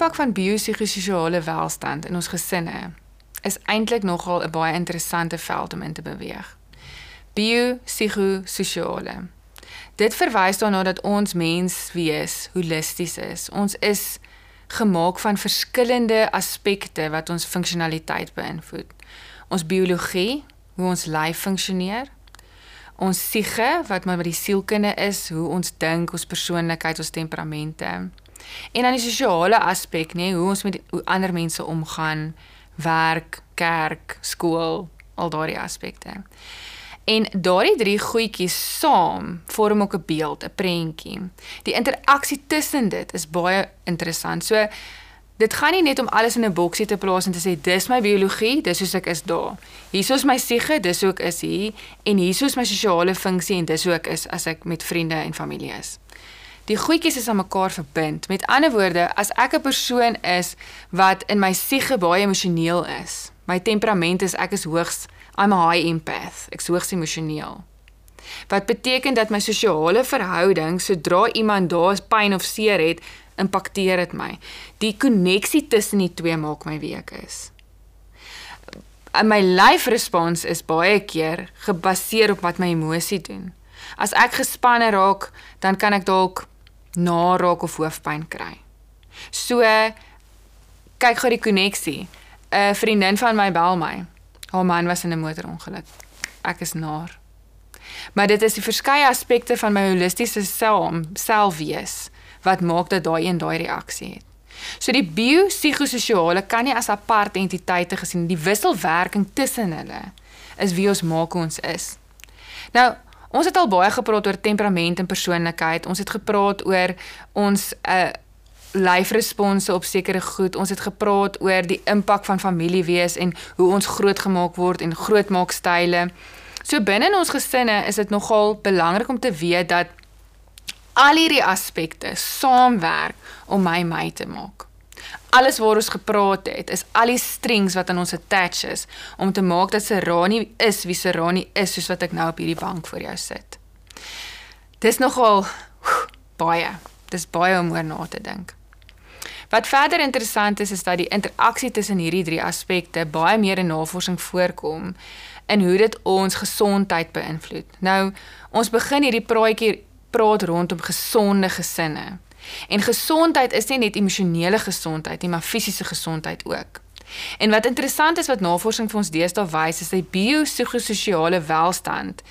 Impak van biopsigososiale welstand in ons gesinne is eintlik nogal 'n baie interessante veld om in te beweeg. Biopsigososiale. Dit verwys daarna dat ons mens wees holisties is. Ons is gemaak van verskillende aspekte wat ons funksionaliteit beïnvloed. Ons biologie, hoe ons lyf funksioneer, ons siege wat maar by die sielkunde is, hoe ons dink, ons persoonlikheid, ons temperamente. En dan die sosiale aspek, nê, hoe ons met hoe ander mense omgaan, werk, kerk, skool, al daardie aspekte. En daardie drie goedjies saam vorm ook 'n beeld, 'n prentjie. Die interaksie tussen dit is baie interessant. So dit gaan nie net om alles in 'n boksie te plaas en te sê dis my biologie, dis soos ek is daar. Hierso is my siege, dis hoe ek is hier en hierso is my sosiale funksie en dis hoe ek is as ek met vriende en familie is. Die goedjies is aan mekaar verbind. Met ander woorde, as ek 'n persoon is wat in my siege baie emosioneel is, my temperament is ek is hoogs I'm a high empath. Ek hoogs emosioneel. Wat beteken dat my sosiale verhouding, sodra iemand daar is pyn of seer het, impakteer dit my. Die koneksie tussen die twee maak my wie ek is. En my life response is baie keer gebaseer op wat my emosie doen. As ek gespanne raak, dan kan ek dalk naraak of hoofpyn kry. So kyk gou die koneksie. 'n Vriendin van my bel my. Haar man was in 'n motorongeluk. Ek is naar. Maar dit is die verskeie aspekte van my holistiese self, selfwees wat maak dat daai een daai reaksie het. So die biopsigososiale kan nie as aparte entiteite gesien die wisselwerking tussen hulle is wie ons maak ons is. Nou, ons het al baie gepraat oor temperament en persoonlikheid. Ons het gepraat oor ons uh, lyfresponse op sekere goed. Ons het gepraat oor die impak van familie wees en hoe ons grootgemaak word en grootmaak style. So binne in ons gesinne is dit nogal belangrik om te weet dat al hierdie aspekte saamwerk om my my te maak. Alles waar ons gepraat het, is al die strings wat aan ons attach is om te maak dat Serani is wie Serani is soos wat ek nou op hierdie bank voor jou sit. Dis nogal baie. Dis baie om oor na te dink. Wat verder interessant is is dat die interaksie tussen hierdie drie aspekte baie meer in navorsing voorkom en hoe dit ons gesondheid beïnvloed. Nou, ons begin hierdie praatjie praat rondom gesonde gesinne. En gesondheid is nie net emosionele gesondheid nie, maar fisiese gesondheid ook. En wat interessant is wat navorsing vir ons deesdae wys, is die biopsigososiale welstand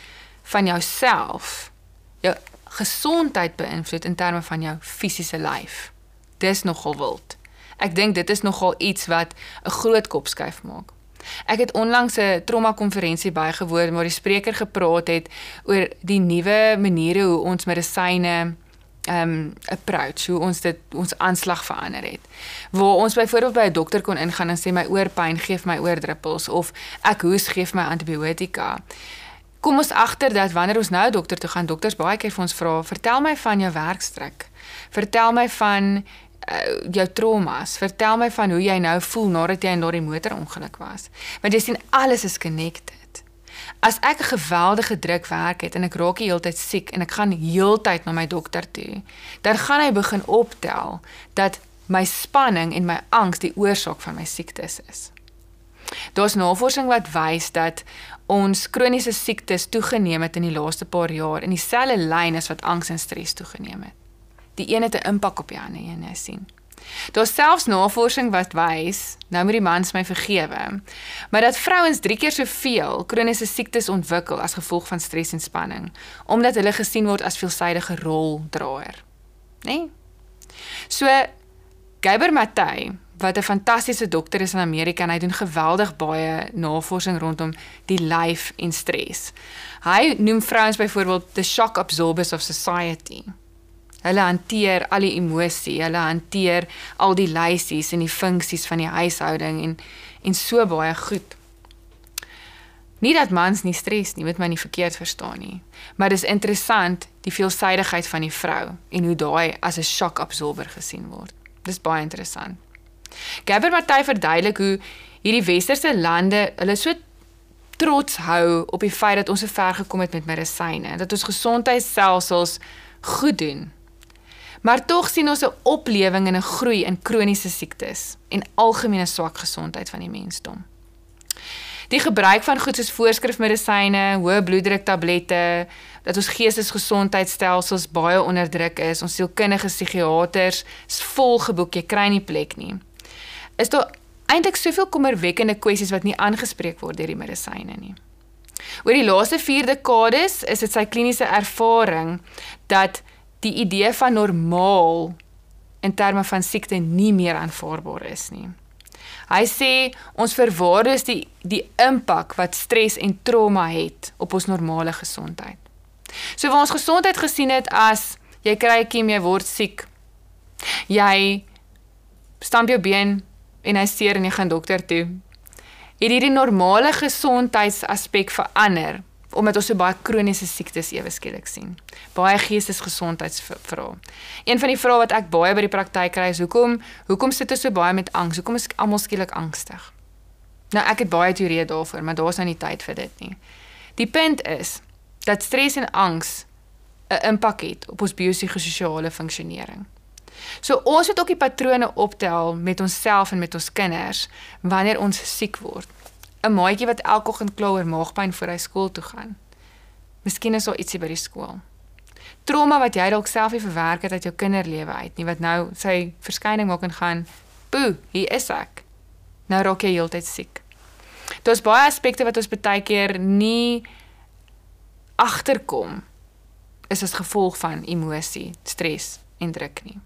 van jouself jou gesondheid beïnvloed in terme van jou fisiese lyf dis nogal wild. Ek dink dit is nogal iets wat 'n groot kop skuif maak. Ek het onlangs 'n trauma konferensie bygewoon waar die spreker gepraat het oor die nuwe maniere hoe ons medisyne um, approach hoe ons dit ons aanslag verander het. Waar ons byvoorbeeld by 'n dokter kon ingaan en sê my oorpyn gee my oordruppels of ek hoes gee my antibiotika. Kom ons agter dat wanneer ons nou dokter toe gaan, dokters baie keer vir ons vra, "Vertel my van jou werkstrek. Vertel my van uh, jou traumas. Vertel my van hoe jy nou voel nadat jy in daardie motorongeluk was. Want jy sien alles is connected. As ek 'n geweldige druk werk het en ek raak heeltyd siek en ek gaan heeltyd na my dokter toe, dan gaan hy begin optel dat my spanning en my angs die oorsaak van my siektes is. Daar's navorsing wat wys dat ons kroniese siektes toegeneem het in die laaste paar jaar in dieselfde lyn as wat angs en stres toegeneem het die een het 'n impak op die ander een, jy sien. Daar's selfs navorsing wat wys, nou moet die mans my vergewe, maar dat vrouens 3 keer soveel kroniese siektes ontwikkel as gevolg van stres en spanning, omdat hulle gesien word as veelsidige roldraer. Né? Nee? So Geiber Matthey, wat 'n fantastiese dokter is in Amerika en hy doen geweldig baie navorsing rondom die lyf en stres. Hy noem vrouens byvoorbeeld the shock absorbers of society. Hulle hanteer al die emosie, hulle hanteer al die lysies en die funksies van die huishouding en en so baie goed. Nie dat mans nie stres nie, moet my nie verkeerd verstaan nie. Maar dis interessant die veelsidigheid van die vrou en hoe daai as 'n shock absorber gesien word. Dis baie interessant. Gabber Matthey verduidelik hoe hierdie westerse lande hulle so trots hou op die feit dat ons so ver gekom het met medisyne, dat ons gesondheidstelsels goed doen Maar tog sien ons 'n oplewing en 'n groei in kroniese siektes en algemene swak gesondheid van die mensdom. Die gebruik van goed soos voorskrifmedisyne, hoë bloeddruk tablette, dat ons geestesgesondheidstelsels baie onder druk is, ons sielkundige psigiaters is vol geboek, jy kry nie plek nie. Is daar eintlik soveel kommerwekkende kwessies wat nie aangespreek word deur die medisyne nie. Oor die laaste 4 dekades is dit sy kliniese ervaring dat die idee van normaal in terme van siekte nie meer aanvaarbaar is nie. Hy sê ons verwaarloos die die impak wat stres en trauma het op ons normale gesondheid. So waar ons gesondheid gesien het as jy kry kiem, jy word siek. Jy stamp jou been en hy seer en jy gaan dokter toe. Het hierdie normale gesondheidsaspek verander omdat ons so baie kroniese siektes ewe skielik sien. Baie geestesgesondheidsvrae. Een van die vrae wat ek baie by die praktyk kry is hoekom hoekom sit ons so baie met angs? Hoekom is almal skielik angstig? Nou ek het baie teorieë daarvoor, maar daar's nou nie tyd vir dit nie. Die punt is dat stres en angs 'n impak het op ons biopsigososiale funksionering. So ons moet ook die patrone optel met onsself en met ons kinders wanneer ons siek word. 'n maatjie wat elke oggend kla oor maagpyn voor hy skool toe gaan. Miskien is daar ietsie by die skool. Trauma wat jy dalk self nie verwerk het uit jou kinderlewe uit nie wat nou sy verskyning maak en gaan, "Boe, hier is ek." Nou raak jy heeltyd siek. Daar's baie aspekte wat ons baie keer nie agterkom is as gevolg van emosie, stres en druk nie.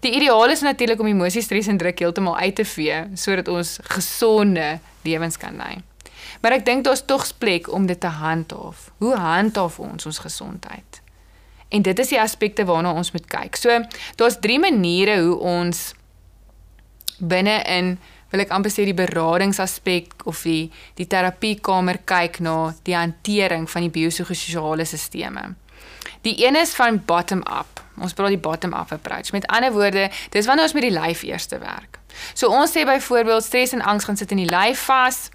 Die ideaal is natuurlik om emosie, stres en druk heeltemal uit te vee sodat ons gesonde lewens kan lei. Maar ek dink daar's tog plek om dit te handhaaf. Hoe handhaaf ons ons gesondheid? En dit is die aspekte waarna ons moet kyk. So, daar's drie maniere hoe ons binne in wil ek amper sê die beradingsaspek of die die terapiekamer kyk na die hantering van die biopsigososiale stelsels. Die een is van bottom up. Ons praat die bottom up approach. Met ander woorde, dis wanneer ons met die lyf eers te werk. So ons sê byvoorbeeld stres en angs gaan sit in die lyf vas.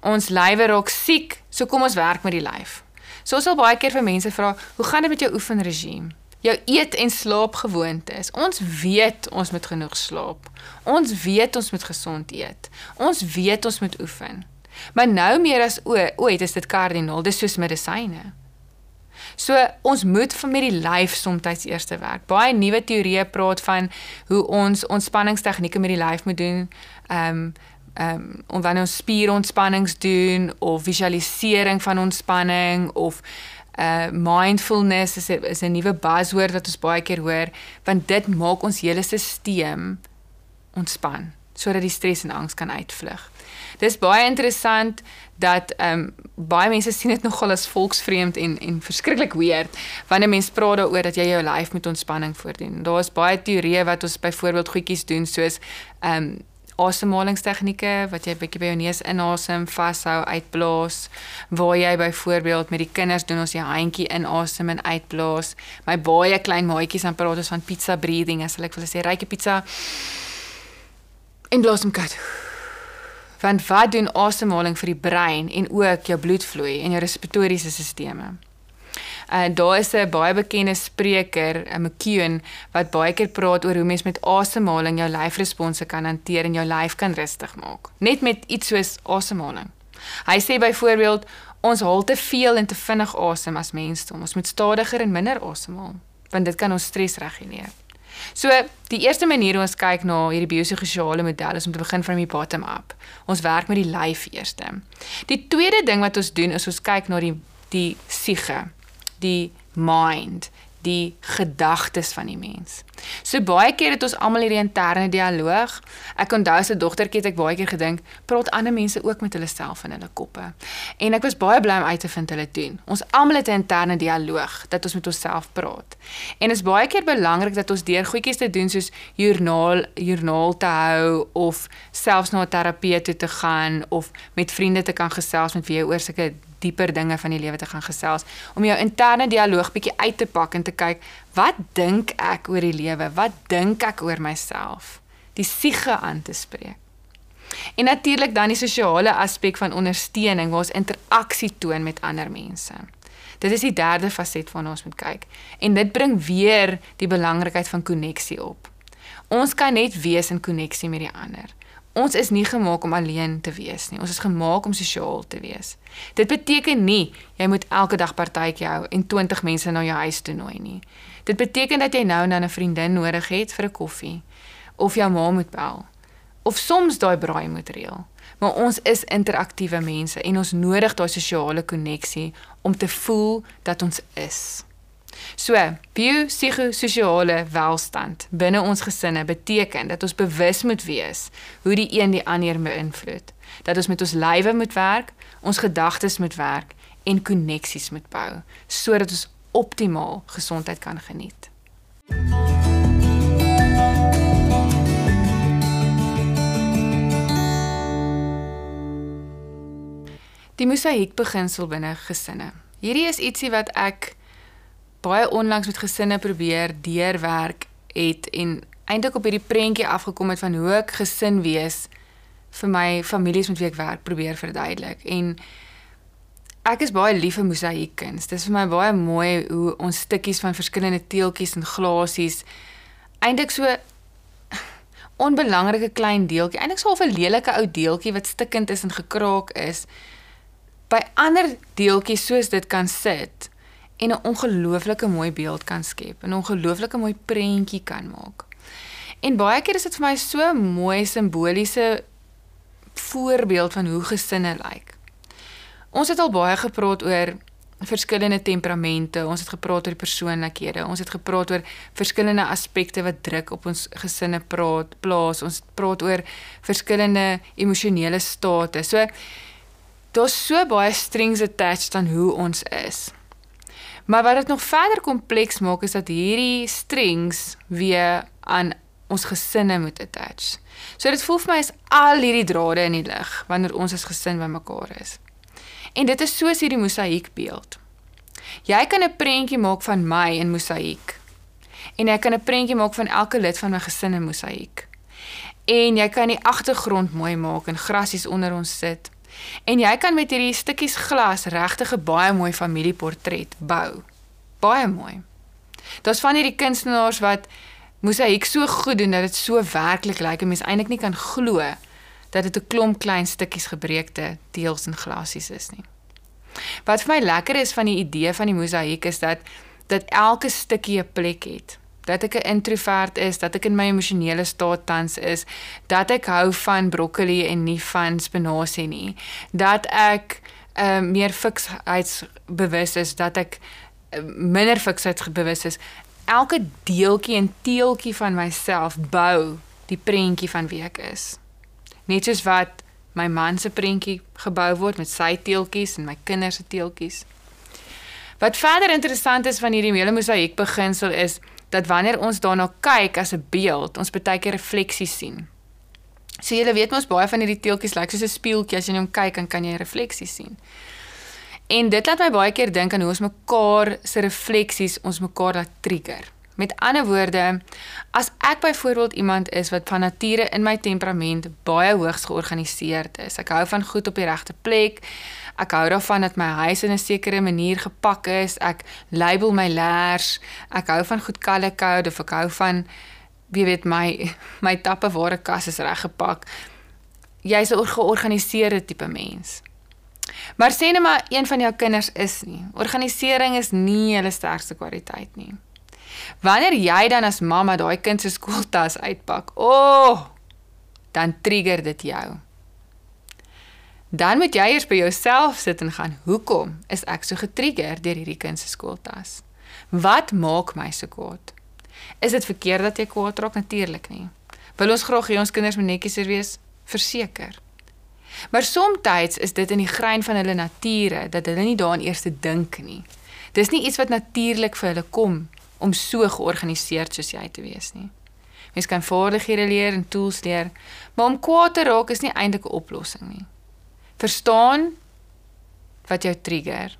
Ons lywe raak siek, so kom ons werk met die lyf. So ons sal baie keer vir mense vra, "Hoe gaan dit met jou oefenregime?" Jou eet en slaap gewoontes. Ons weet ons moet genoeg slaap. Ons weet ons moet gesond eet. Ons weet ons moet oefen. Maar nou meer as ooit is dit kardinaal, dis soos medisyne. So ons moet vir met die lyf soms eers te werk. Baie nuwe teorieë praat van hoe ons ontspanningstegnieke met die lyf moet doen. Ehm um, ehm um, om wanneer ons spierontspannings doen of visualisering van ontspanning of uh mindfulness is is 'n nuwe buzzword wat ons baie keer hoor want dit maak ons hele stelsel ontspan sodat die stres en angs kan uitvlug. Dis baie interessant dat ehm um, baie mense sien dit nogal as volksvreemd en en verskriklik weird wanneer mense praat daaroor dat jy jou lyf met ontspanning voordoen. Daar is baie teorieë wat ons byvoorbeeld goedjies doen soos ehm um, asemhalingstegnieke wat jy bietjie by jou neus inasem, vashou, uitblaas. Waar jy byvoorbeeld met die kinders doen ons die handjie inasem en uitblaas. My baie klein maatjies dan praat ons van pizza breathing as hulle ek wil sê ryke pizza en blaas hom kat want wat doen asemhaling vir die brein en ook jou bloedvloei en jou respiratoriese stelsels. En daar is 'n baie bekende spreker, 'n McKeown, wat baie keer praat oor hoe mens met asemhaling jou lyfresponse kan hanteer en jou lyf kan rustig maak, net met iets soos asemhaling. Hy sê byvoorbeeld ons haal te veel en te vinnig asem as mens, ons moet stadiger en minder asemhaal, want dit kan ons stres reguleer. So die eerste manier hoe ons kyk na hierdie biopsigosiale model is om te begin van die bottom up. Ons werk met die lyf eerste. Die tweede ding wat ons doen is ons kyk na die die siege, die mind, die gedagtes van die mens. So baie keer het ons almal hierdie interne dialoog. Ek onthou as 'n dogtertjie het ek baie keer gedink, praat ander mense ook met hulle self in hulle koppe. En ek was baie bly om uit te vind hulle doen. Ons almal het 'n interne dialoog dat ons met onsself praat. En is baie keer belangrik dat ons deur goedjies te doen soos joernaal, joernaal te hou of selfs na 'n terapeut toe te gaan of met vriende te kan gesels met wie jy oor sulke dieper dinge van die lewe te gaan gesels om jou interne dialoog bietjie uit te pak en te kyk wat dink ek oor die lewe wat dink ek oor myself die siege aan te spreek en natuurlik dan die sosiale aspek van ondersteuning waar ons interaksie toon met ander mense Dit is die derde faset waarna ons moet kyk. En dit bring weer die belangrikheid van koneksie op. Ons kan net wees in koneksie met die ander. Ons is nie gemaak om alleen te wees nie. Ons is gemaak om sosiaal te wees. Dit beteken nie jy moet elke dag partytjie hou en 20 mense na jou huis toe nooi nie. Dit beteken dat jy nou en dan 'n vriendin nodig het vir 'n koffie of jou ma moet bel of soms daai braai moet reël. Maar ons is interaktiewe mense en ons nodig daai sosiale koneksie om te voel dat ons is. So, biopsigososiale welstand binne ons gesinne beteken dat ons bewus moet wees hoe die een die ander beïnvloed. Dat ons met ons lywe moet werk, ons gedagtes moet werk en koneksies moet bou sodat ons optimaal gesondheid kan geniet. Die mosaïek beginsel binne gesinne. Hierdie is ietsie wat ek baie onlangs met gesinne probeer deurwerk het en eintlik op hierdie prentjie afgekom het van hoe ek gesin wees vir my families met wie ek werk probeer verduidelik en ek is baie lief vir mosaïekkuns. Dit is vir my baie mooi hoe ons stukkies van verskillende teeltjies en glasies eintlik so onbelangrike klein deeltjie, eintlik so 'n lelike ou deeltjie wat stikkend is en gekraak is by ander deeltjies soos dit kan sit en 'n ongelooflike mooi beeld kan skep, 'n ongelooflike mooi prentjie kan maak. En baie keer is dit vir my so mooi simboliese voorbeeld van hoe gesinne lyk. Ons het al baie gepraat oor verskillende temperamente, ons het gepraat oor persoonlikhede, ons het gepraat oor verskillende aspekte wat druk op ons gesinne praat, plaas, ons praat oor verskillende emosionele state. So daar's so baie strings attached aan hoe ons is. Maar wat dit nog verder kompleks maak is dat hierdie strings weer aan ons gesinne moet attach. So dit voel vir my is al hierdie drade in die lig wanneer ons as gesin bymekaar is. En dit is soos hierdie mosaïekbeeld. Jy kan 'n prentjie maak van my in mosaïek. En jy kan 'n prentjie maak van elke lid van my gesin in mosaïek. En jy kan die agtergrond mooi maak en grasies onder ons sit. En jy kan met hierdie stukkies glas regtig 'n baie mooi familieportret bou. Baie mooi. Daar's van hierdie kunstenaars wat mosaïek so goed doen dat dit so werklik lyk en mens eintlik nie kan glo dat dit 'n klomp klein stukkies gebreekte deels en glasies is nie. Wat vir my lekker is van die idee van die mosaïek is dat dat elke stukkie 'n plek het dat ek 'n introvert is, dat ek in my emosionele staat tans is, dat ek hou van broccoli en nie van spinasie nie, dat ek uh, meer fiksheidsbewus is, dat ek uh, minder fiksheidsbewus is. Elke deeltjie en teeltjie van myself bou die prentjie van wie ek is. Net soos wat my man se prentjie gebou word met sy teeltjies en my kinders se teeltjies. Wat verder interessant is van hierdie hele mosaïek beginsel is dat wanneer ons daarna kyk as 'n beeld, ons baie keer refleksies sien. So julle weet mos baie van hierdie teeltjies lyk like, soos 'n spieeltjie as jy hom kyk dan kan jy refleksies sien. En dit laat my baie keer dink aan hoe ons mekaar se refleksies ons mekaar laat trigger. Met ander woorde, as ek byvoorbeeld iemand is wat van nature in my temperament baie hoogs georganiseerd is. Ek hou van goed op die regte plek. Ek hou daarvan dat my huis in 'n sekere manier gepak is. Ek label my leers. Ek hou van goed color code of ek hou van wie weet my my tappe ware kas is reg gepak. Jy's 'n georganiseerde tipe mens. Maar sê net maar een van jou kinders is nie. Organisering is nie hulle sterkste kwaliteit nie. Wanneer jy dan as mamma daai kind se skooltas uitpak, o, oh, dan trigger dit jou. Dan moet jy eers by jouself sit en gaan, hoekom is ek so getrigger deur hierdie kind se skooltas? Wat maak my so kwaad? Is dit verkeerd dat jy kwaad raak natuurlik nie? Wil ons graag hê ons kinders moet netjies wees? Verseker. Maar soms is dit in die grein van hulle nature dat hulle nie daaraan eers te dink nie. Dis nie iets wat natuurlik vir hulle kom om so georganiseerd soos jy te wees nie. Mens kan vaardighede leer en tools leer, maar om kwaad te raak is nie eintlik 'n oplossing nie verstaan wat jou trigger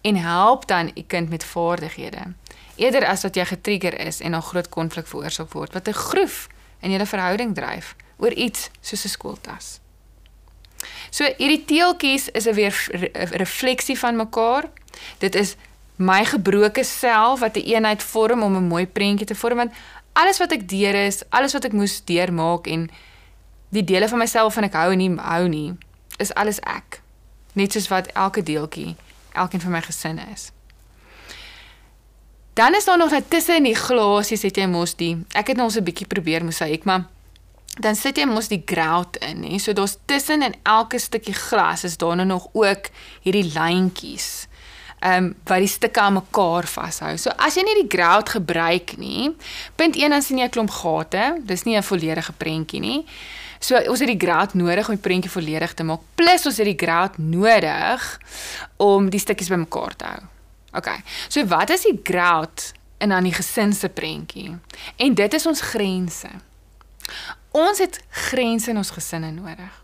en help dan u kind met vaardighede eerder as wat jy getrigger is en 'n groot konflik veroorsaak word wat 'n groef in julle verhouding dryf oor iets soos 'n skooltas. So hierdie teeltjies is 'n weer refleksie van mekaar. Dit is my gebroke self wat 'n een eenheid vorm om 'n mooi prentjie te vorm want alles wat ek deur is, alles wat ek moes deurmaak en die dele van myself van ek hou en nie hou nie, is alles ek. Net soos wat elke deeltjie, elkeen van my gesin is. Dan is daar nog net tussen die glasies het jy mos die ek het nou ons 'n bietjie probeer mosaïek maar dan sit jy mos die grout in hè. So daar's tussen in elke stukkie glas is daar nou nog ook hierdie lyntjies ehm um, wat die stukke aan mekaar vashou. So as jy nie die grout gebruik nie, punt 1 dan sien jy 'n klomp gate. Dis nie 'n volledige prentjie nie. So ons het die grout nodig om die prentjie volledig te maak. Plus ons het die grout nodig om die stukkies bymekaar te hou. OK. So wat is die grout in aan die gesin se prentjie? En dit is ons grense. Ons het grense in ons gesinne nodig.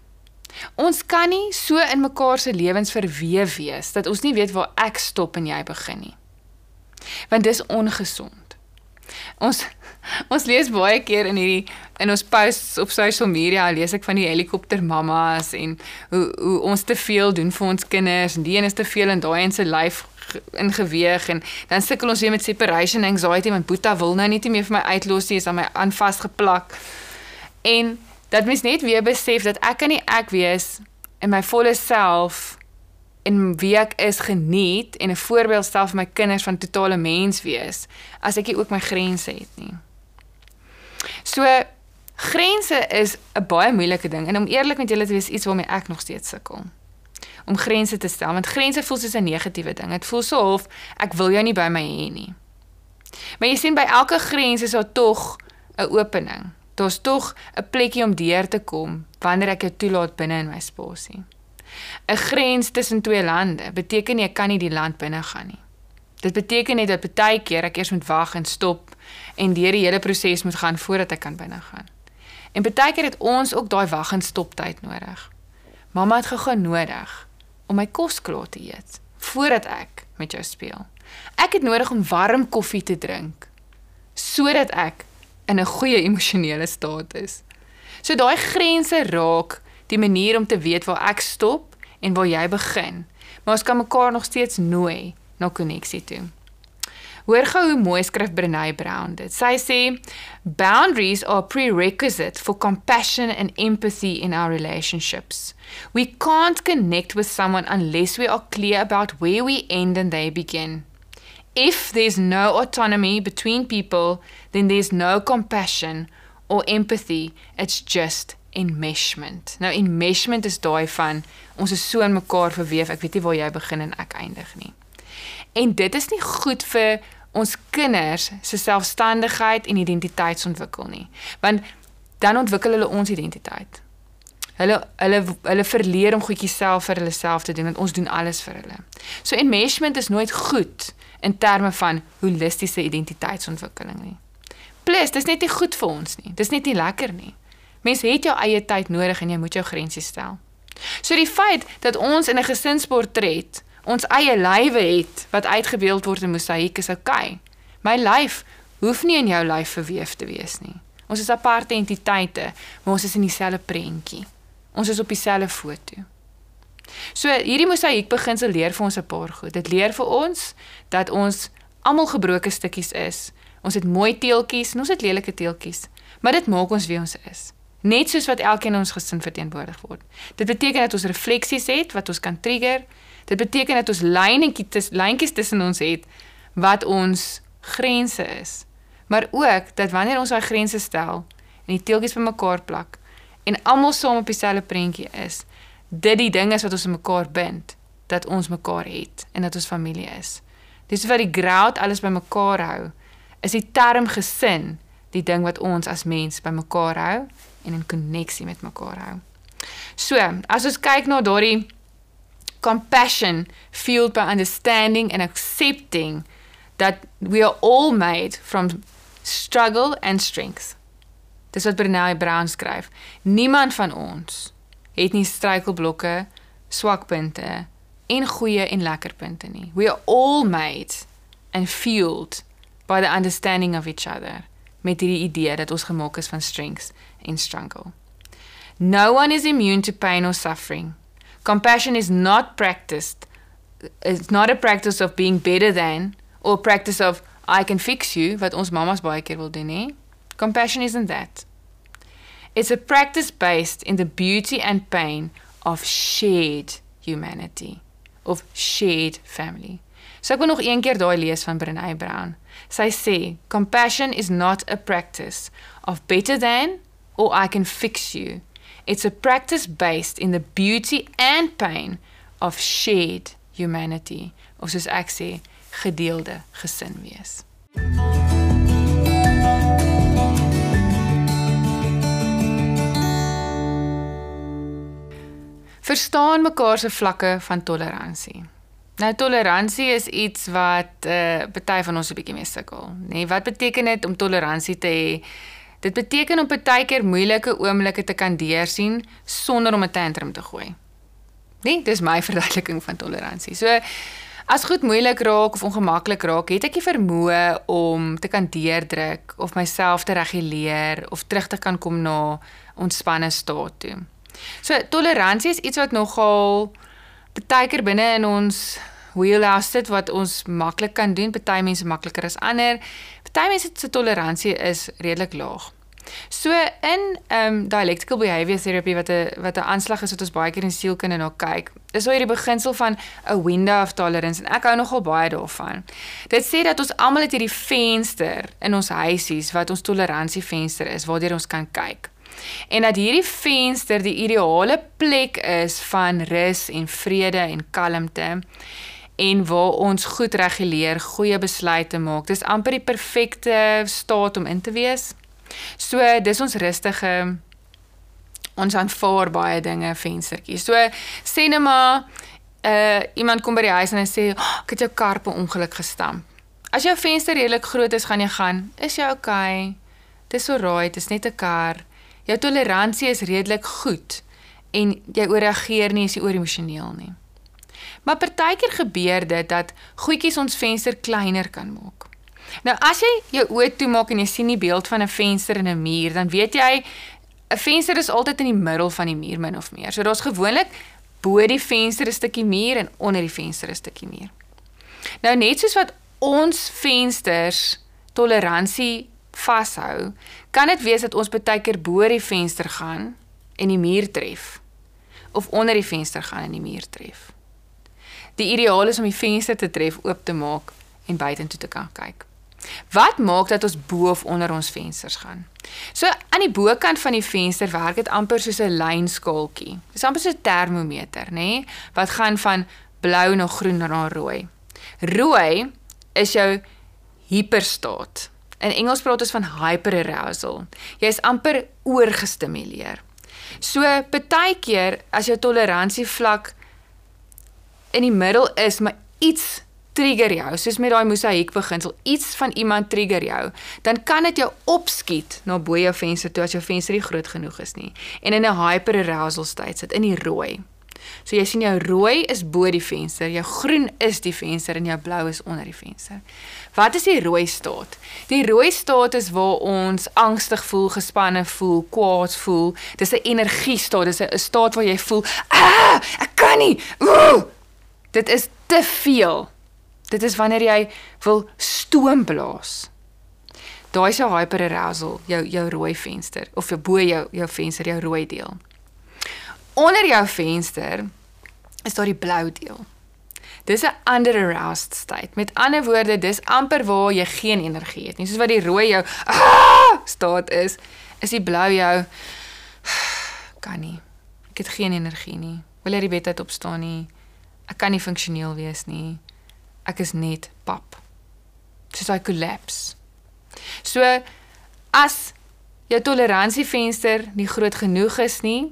Ons kan nie so in mekaar se lewens verweef wees dat ons nie weet waar ek stop en jy begin nie. Want dis ongesond. Ons ons lees baie keer in hierdie in ons posts op social media lees ek van die helikopter mammas en hoe hoe ons te veel doen vir ons kinders en die een is te veel in daai en se lyf ingeweeg en dan sukkel ons weer met separation anxiety want Boeta wil nou net nie meer vir my uitlos nie is aan my aan vasgeplak. En dat mens net weer besef dat ek kan nie ek wees in my volle self en wie ek is geniet en 'n voorbeeld stel vir my kinders van totale mens wees as ek ook my grense het nie. So grense is 'n baie moeilike ding en om eerlik met julle te wees iets waarmee ek nog steeds sukkel. Om grense te stel want grense voel soos 'n negatiewe ding. Dit voel so half ek wil jou nie by my hê nie. Maar jy sien by elke grens is daar tog 'n opening daar's tog 'n plekkie om deur te kom wanneer ek jou toelaat binne in my spasie. 'n Grens tussen twee lande beteken nie ek kan nie die land binne gaan nie. Dit beteken net dat baie keer ek eers moet wag en stop en deur die hele proses moet gaan voordat ek kan binne gaan. En baie keer het ons ook daai wag en stop tyd nodig. Mamma het gegaan nodig om my kos klaar te eet voordat ek met jou speel. Ek het nodig om warm koffie te drink sodat ek in 'n goeie emosionele staat is. So daai grense raak die manier om te weet waar ek stop en waar jy begin. Maar ons kan mekaar nog steeds nooi na koneksie toe. Hoor gou hoe mooi skryf Brené Brown dit. Sy sê boundaries are prerequisite for compassion and empathy in our relationships. We can't connect with someone unless we are clear about where we end and they begin. If there's no autonomy between people, then there's no compassion or empathy. It's just enmeshment. Nou enmeshment is daai van ons is so in mekaar verweef. Ek weet nie waar jy begin en ek eindig nie. En dit is nie goed vir ons kinders se selfstandigheid en identiteitsontwikkel nie. Want dan ontwikkel hulle ons identiteit. Hulle hulle hulle verleer om goedjies self vir hulle self te doen want ons doen alles vir hulle. So enmeshment is nooit goed in terme van holistiese identiteitsontwikkeling nie. Plus, dis net nie goed vir ons nie. Dis net nie lekker nie. Mens het jou eie tyd nodig en jy moet jou grense stel. So die feit dat ons in 'n gesinsportret ons eie lywe het wat uitgebeeld word in mosaïek is oukei. My lyf hoef nie in jou lyf verweef te wees nie. Ons is aparte entiteite, maar ons is in dieselfde prentjie. Ons is op dieselfde foto. So hierdie mosaïek beginsel leer vir ons 'n paar goed. Dit leer vir ons dat ons almal gebroke stukkies is. Ons het mooi teeltjies en ons het lelike teeltjies, maar dit maak ons wie ons is. Net soos wat elkeen ons gesin verteenwoordig word. Dit beteken dat ons refleksies het wat ons kan trigger. Dit beteken dat ons lynetjies tuss lyntjies tussen ons het wat ons grense is. Maar ook dat wanneer ons daai grense stel en die teeltjies bymekaar plak en almal saam op dieselfde prentjie is, dit die ding is wat ons mekaar bind, dat ons mekaar het en dat ons familie is. Dis wat die grout alles bymekaar hou. Is die term gesin die ding wat ons as mens bymekaar hou en in koneksie met mekaar hou. So, as ons kyk na daardie compassion fueled by understanding and accepting that we are all made from struggle and strength. Dis wat Brené Brown skryf. Niemand van ons het nie struikelblokke, swakpunte en goeie en lekker punte nie. We are all made and fueled by the understanding of each other met die idee dat ons gemaak is van strengths en struggle. No one is immune to pain or suffering. Compassion is not practiced it's not a practice of being better than or practice of I can fix you wat ons mamas baie keer wil doen, hè? Compassion isn't that. It's a practice based in the beauty and pain of shared humanity, of shared family. So ek wil nog een keer daai lees van Brené Brown. Sy sê, "Compassion is not a practice of better than or I can fix you. It's a practice based in the beauty and pain of shared humanity." Of soos ek sê, gedeelde gesin wees. Verstaan mekaar se vlakke van toleransie. Nou toleransie is iets wat 'n uh, party van ons 'n bietjie mee sukkel, nê? Nee, wat beteken dit om toleransie te hê? Dit beteken om partykeer moeilike oomblikke te kan deursien sonder om 'n tantrum te gooi. Nee, dis my verduideliking van toleransie. So as goed moeilik raak of ongemaklik raak, het ek die vermoë om te kan deurdruk of myself te reguleer of terug te kan kom na ontspanne staat toe. So toleransie is iets wat nogal baie keer binne in ons wheelhouse sit wat ons maklik kan doen. Party mense makliker as ander. Party mense se toleransie is redelik laag. So in ehm um, dialectical behavior therapy wat 'n wat 'n aanslag is wat ons baie keer in sielkunde na kyk. Is al hierdie beginsel van 'n window of tolerance en ek hou nogal baie daarvan. Dit sê dat ons almal het hierdie venster in ons huisies wat ons toleransiefenster is waardeur ons kan kyk en dat hierdie venster die ideale plek is van rus en vrede en kalmte en waar ons goed reguleer, goeie besluite maak. Dis amper die perfekte staat om in te wees. So dis ons rustige ons aanvaar baie dinge venstertjie. So sê net maar uh iemand kom by die huis en hy sê, oh, "Ek het jou kar per ongeluk gestamp." As jou venster redelik groot is, gaan jy gaan, "Is jy okay? Dis alright, dis net 'n kar." jou toleransie is redelik goed en jy ooreageer nie as jy oor emosioneel nie. Maar partykeer gebeur dit dat goedjies ons venster kleiner kan maak. Nou as jy jou oë toemaak en jy sien die beeld van 'n venster in 'n muur, dan weet jy 'n venster is altyd in die middel van die muur min of meer. So daar's gewoonlik bo die venster 'n stukkie muur en onder die venster 'n stukkie muur. Nou net soos wat ons vensters toleransie vashou, kan dit wees dat ons baie keer bo die venster gaan en die muur tref of onder die venster gaan en die muur tref. Die ideaal is om die venster te tref, oop te maak en buitentoe te kan kyk. Wat maak dat ons bo of onder ons vensters gaan? So aan die bokant van die venster werk dit amper soos 'n lynskaaltjie. Dis amper so 'n termometer, nê, nee? wat gaan van blou na groen na rooi. Rooi is jou hiperstaat. In Engels praat ons van hyperarousal. Jy is amper oorgestimuleer. So partykeer as jou toleransievlak in die middel is, maar iets trigger jou, soos met daai mosaïek beginsel, iets van iemand trigger jou, dan kan dit jou opskiet na bo jou venster toe as jou venster nie groot genoeg is nie en in 'n hyperarousal state sit in die rooi. So jy sien jou rooi is bo die venster, jou groen is die venster en jou blou is onder die venster. Wat is die rooi staat? Die rooi staat is waar ons angstig voel, gespanne voel, kwaad voel. Dis 'n energie staat, dis 'n staat waar jy voel, "Ah, ek kan nie." Ooh! Dit is te veel. Dit is wanneer jy wil stoom blaas. Daai jou hyperarousal, jou jou rooi venster of jou bo jou jou venster, jou rooi deel onder jou venster is daar die blou deel. Dis 'n under aroused state. Met ander woorde, dis amper waar jy geen energie het nie. Soos wat die rooi jou ah, staat is, is die blou jou kan nie. Ek het geen energie nie. Wil jy die bed uit opstaan nie? Ek kan nie funksioneel wees nie. Ek is net pap. Soos I collapse. So as jou toleransiefenster nie groot genoeg is nie,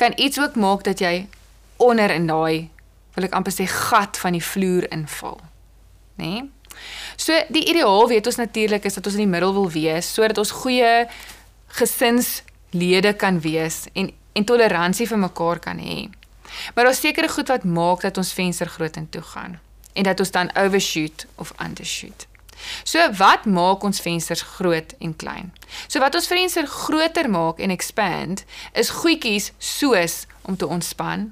kan iets ook maak dat jy onder in daai wil ek amper sê gat van die vloer inval. Nê? Nee? So die ideaal weet ons natuurlik is dat ons in die middel wil wees sodat ons goeie gesinslede kan wees en en toleransie vir mekaar kan hê. Maar daar's sekere goed wat maak dat ons venster groot en toe gaan en dat ons dan overshoot of undershoot. So wat maak ons vensters groot en klein? So wat ons venster groter maak en expand is goedjies soos om te ontspan,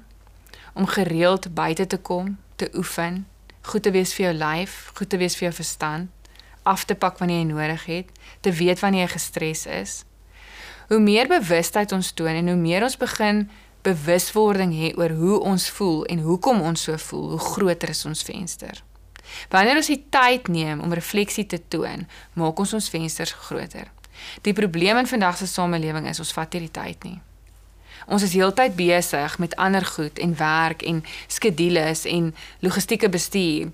om gereeld buite te kom, te oefen, goed te wees vir jou lyf, goed te wees vir jou verstand, af te pak wanneer jy nodig het, te weet wanneer jy gestres is. Hoe meer bewustheid ons toon en hoe meer ons begin bewuswording hê oor hoe ons voel en hoekom ons so voel, hoe groter is ons venster. Wanneer ons die tyd neem om refleksie te toon, maak ons ons vensters groter. Die probleem in vandag se samelewing is ons vat nie die tyd nie. Ons is heeltyd besig met ander goed en werk en skedules en logistieke bestuur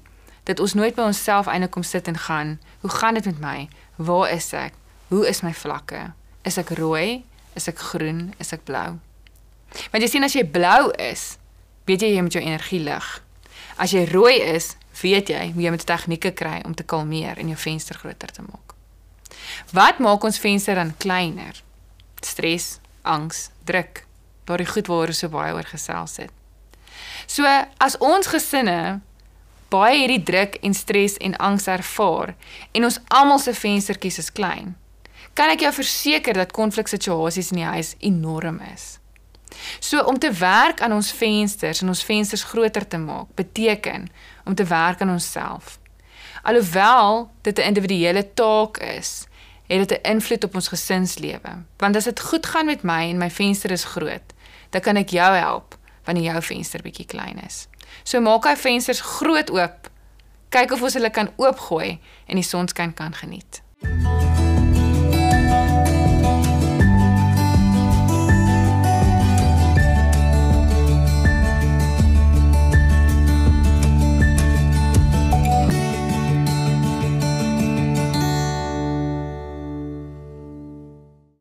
dat ons nooit by onsself eintlik kom sit en gaan, hoe gaan dit met my? Waar is ek? Hoe is my vlakke? Is ek rooi? Is ek groen? Is ek blou? Want jy sien as jy blou is, weet jy jy moet jou energie lig. As jy rooi is, weet jy jy met tegnieke kry om te kalmeer en jou venster groter te maak. Wat maak ons venster dan kleiner? Stres, angs, druk, daardie goed waaroor so baie oor gesels het. So as ons gesinne baie hierdie druk en stres en angs ervaar en ons almal se venstertjies is klein, kan ek jou verseker dat konfliksituasies in die huis enorm is. So om te werk aan ons vensters en ons vensters groter te maak, beteken om te werk aan onsself. Alhoewel dit 'n individuele taak is, het dit 'n invloed op ons gesinslewe. Want as dit goed gaan met my en my venster is groot, dan kan ek jou help wanneer jou venster bietjie klein is. So maak hy vensters groot oop. Kyk of ons hulle kan oopgooi en die sonskyn kan geniet.